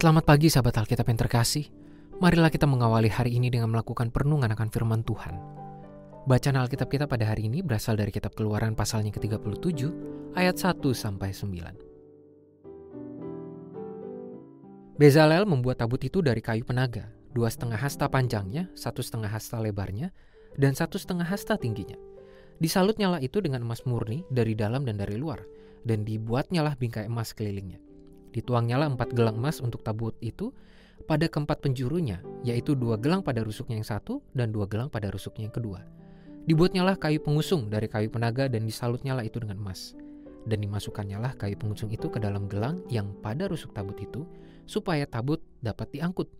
Selamat pagi sahabat Alkitab yang terkasih. Marilah kita mengawali hari ini dengan melakukan perenungan akan firman Tuhan. Bacaan Alkitab kita pada hari ini berasal dari kitab Keluaran pasalnya ke-37 ayat 1 sampai 9. Bezalel membuat tabut itu dari kayu penaga, dua setengah hasta panjangnya, satu setengah hasta lebarnya, dan satu setengah hasta tingginya. Disalutnyalah itu dengan emas murni dari dalam dan dari luar, dan dibuatnyalah bingkai emas kelilingnya. Dituangnyalah empat gelang emas untuk tabut itu pada keempat penjurunya, yaitu dua gelang pada rusuknya yang satu dan dua gelang pada rusuknya yang kedua. Dibuatnyalah kayu pengusung dari kayu penaga dan disalutnyalah itu dengan emas. Dan dimasukannyalah kayu pengusung itu ke dalam gelang yang pada rusuk tabut itu, supaya tabut dapat diangkut.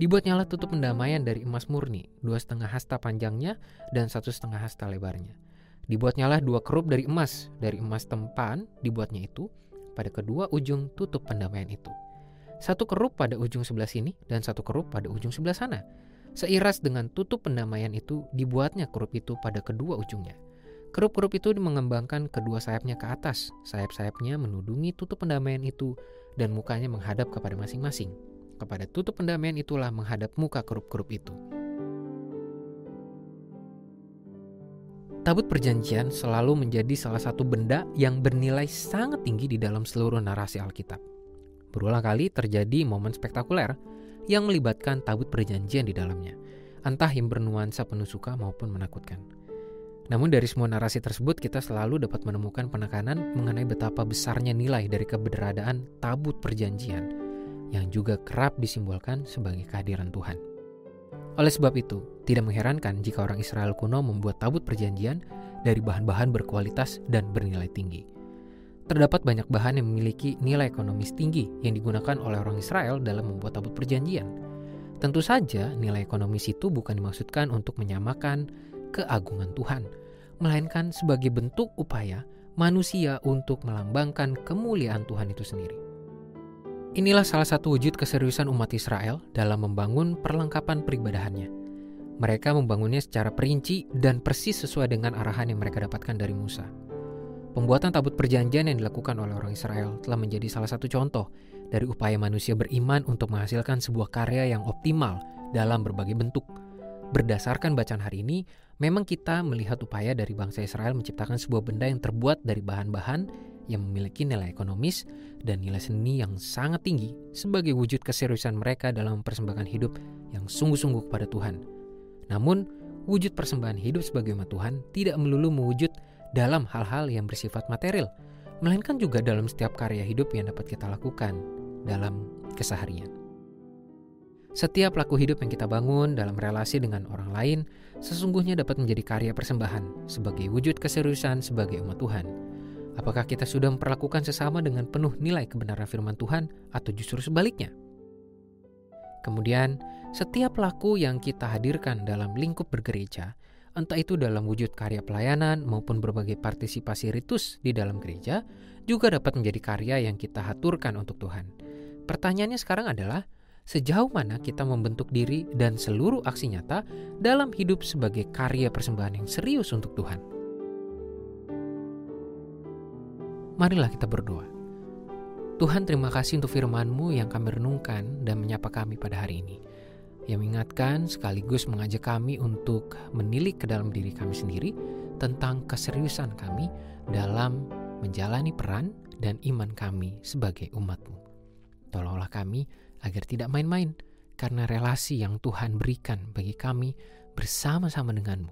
Dibuatnyalah tutup pendamaian dari emas murni, dua setengah hasta panjangnya dan satu setengah hasta lebarnya. Dibuatnyalah dua kerup dari emas, dari emas tempan dibuatnya itu, pada kedua ujung tutup pendamaian itu. Satu kerup pada ujung sebelah sini dan satu kerup pada ujung sebelah sana. Seiras dengan tutup pendamaian itu dibuatnya kerup itu pada kedua ujungnya. Kerup-kerup itu mengembangkan kedua sayapnya ke atas. Sayap-sayapnya menudungi tutup pendamaian itu dan mukanya menghadap kepada masing-masing. Kepada tutup pendamaian itulah menghadap muka kerup-kerup itu. Tabut perjanjian selalu menjadi salah satu benda yang bernilai sangat tinggi di dalam seluruh narasi Alkitab. Berulang kali terjadi momen spektakuler yang melibatkan tabut perjanjian di dalamnya, entah yang bernuansa penuh suka maupun menakutkan. Namun dari semua narasi tersebut kita selalu dapat menemukan penekanan mengenai betapa besarnya nilai dari keberadaan tabut perjanjian yang juga kerap disimbolkan sebagai kehadiran Tuhan. Oleh sebab itu, tidak mengherankan jika orang Israel kuno membuat tabut perjanjian dari bahan-bahan berkualitas dan bernilai tinggi. Terdapat banyak bahan yang memiliki nilai ekonomis tinggi yang digunakan oleh orang Israel dalam membuat tabut perjanjian. Tentu saja, nilai ekonomis itu bukan dimaksudkan untuk menyamakan keagungan Tuhan, melainkan sebagai bentuk upaya manusia untuk melambangkan kemuliaan Tuhan itu sendiri. Inilah salah satu wujud keseriusan umat Israel dalam membangun perlengkapan peribadahannya. Mereka membangunnya secara perinci dan persis sesuai dengan arahan yang mereka dapatkan dari Musa. Pembuatan tabut perjanjian yang dilakukan oleh orang Israel telah menjadi salah satu contoh dari upaya manusia beriman untuk menghasilkan sebuah karya yang optimal dalam berbagai bentuk. Berdasarkan bacaan hari ini, memang kita melihat upaya dari bangsa Israel menciptakan sebuah benda yang terbuat dari bahan-bahan yang memiliki nilai ekonomis dan nilai seni yang sangat tinggi sebagai wujud keseriusan mereka dalam mempersembahkan hidup yang sungguh-sungguh kepada Tuhan. Namun, wujud persembahan hidup sebagai umat Tuhan tidak melulu mewujud dalam hal-hal yang bersifat material, melainkan juga dalam setiap karya hidup yang dapat kita lakukan dalam keseharian. Setiap laku hidup yang kita bangun dalam relasi dengan orang lain sesungguhnya dapat menjadi karya persembahan sebagai wujud keseriusan sebagai umat Tuhan Apakah kita sudah memperlakukan sesama dengan penuh nilai kebenaran firman Tuhan atau justru sebaliknya? Kemudian, setiap laku yang kita hadirkan dalam lingkup bergereja, entah itu dalam wujud karya pelayanan maupun berbagai partisipasi ritus di dalam gereja, juga dapat menjadi karya yang kita haturkan untuk Tuhan. Pertanyaannya sekarang adalah, sejauh mana kita membentuk diri dan seluruh aksi nyata dalam hidup sebagai karya persembahan yang serius untuk Tuhan? Marilah kita berdoa. Tuhan terima kasih untuk firman-Mu yang kami renungkan dan menyapa kami pada hari ini. Yang mengingatkan sekaligus mengajak kami untuk menilik ke dalam diri kami sendiri tentang keseriusan kami dalam menjalani peran dan iman kami sebagai umat-Mu. Tolonglah kami agar tidak main-main karena relasi yang Tuhan berikan bagi kami bersama-sama denganmu.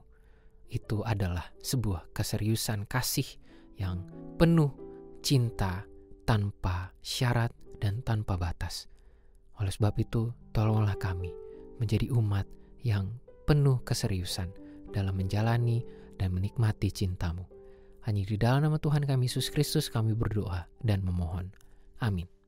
Itu adalah sebuah keseriusan kasih yang penuh cinta tanpa syarat dan tanpa batas. Oleh sebab itu, tolonglah kami menjadi umat yang penuh keseriusan dalam menjalani dan menikmati cintamu. Hanya di dalam nama Tuhan kami Yesus Kristus kami berdoa dan memohon. Amin.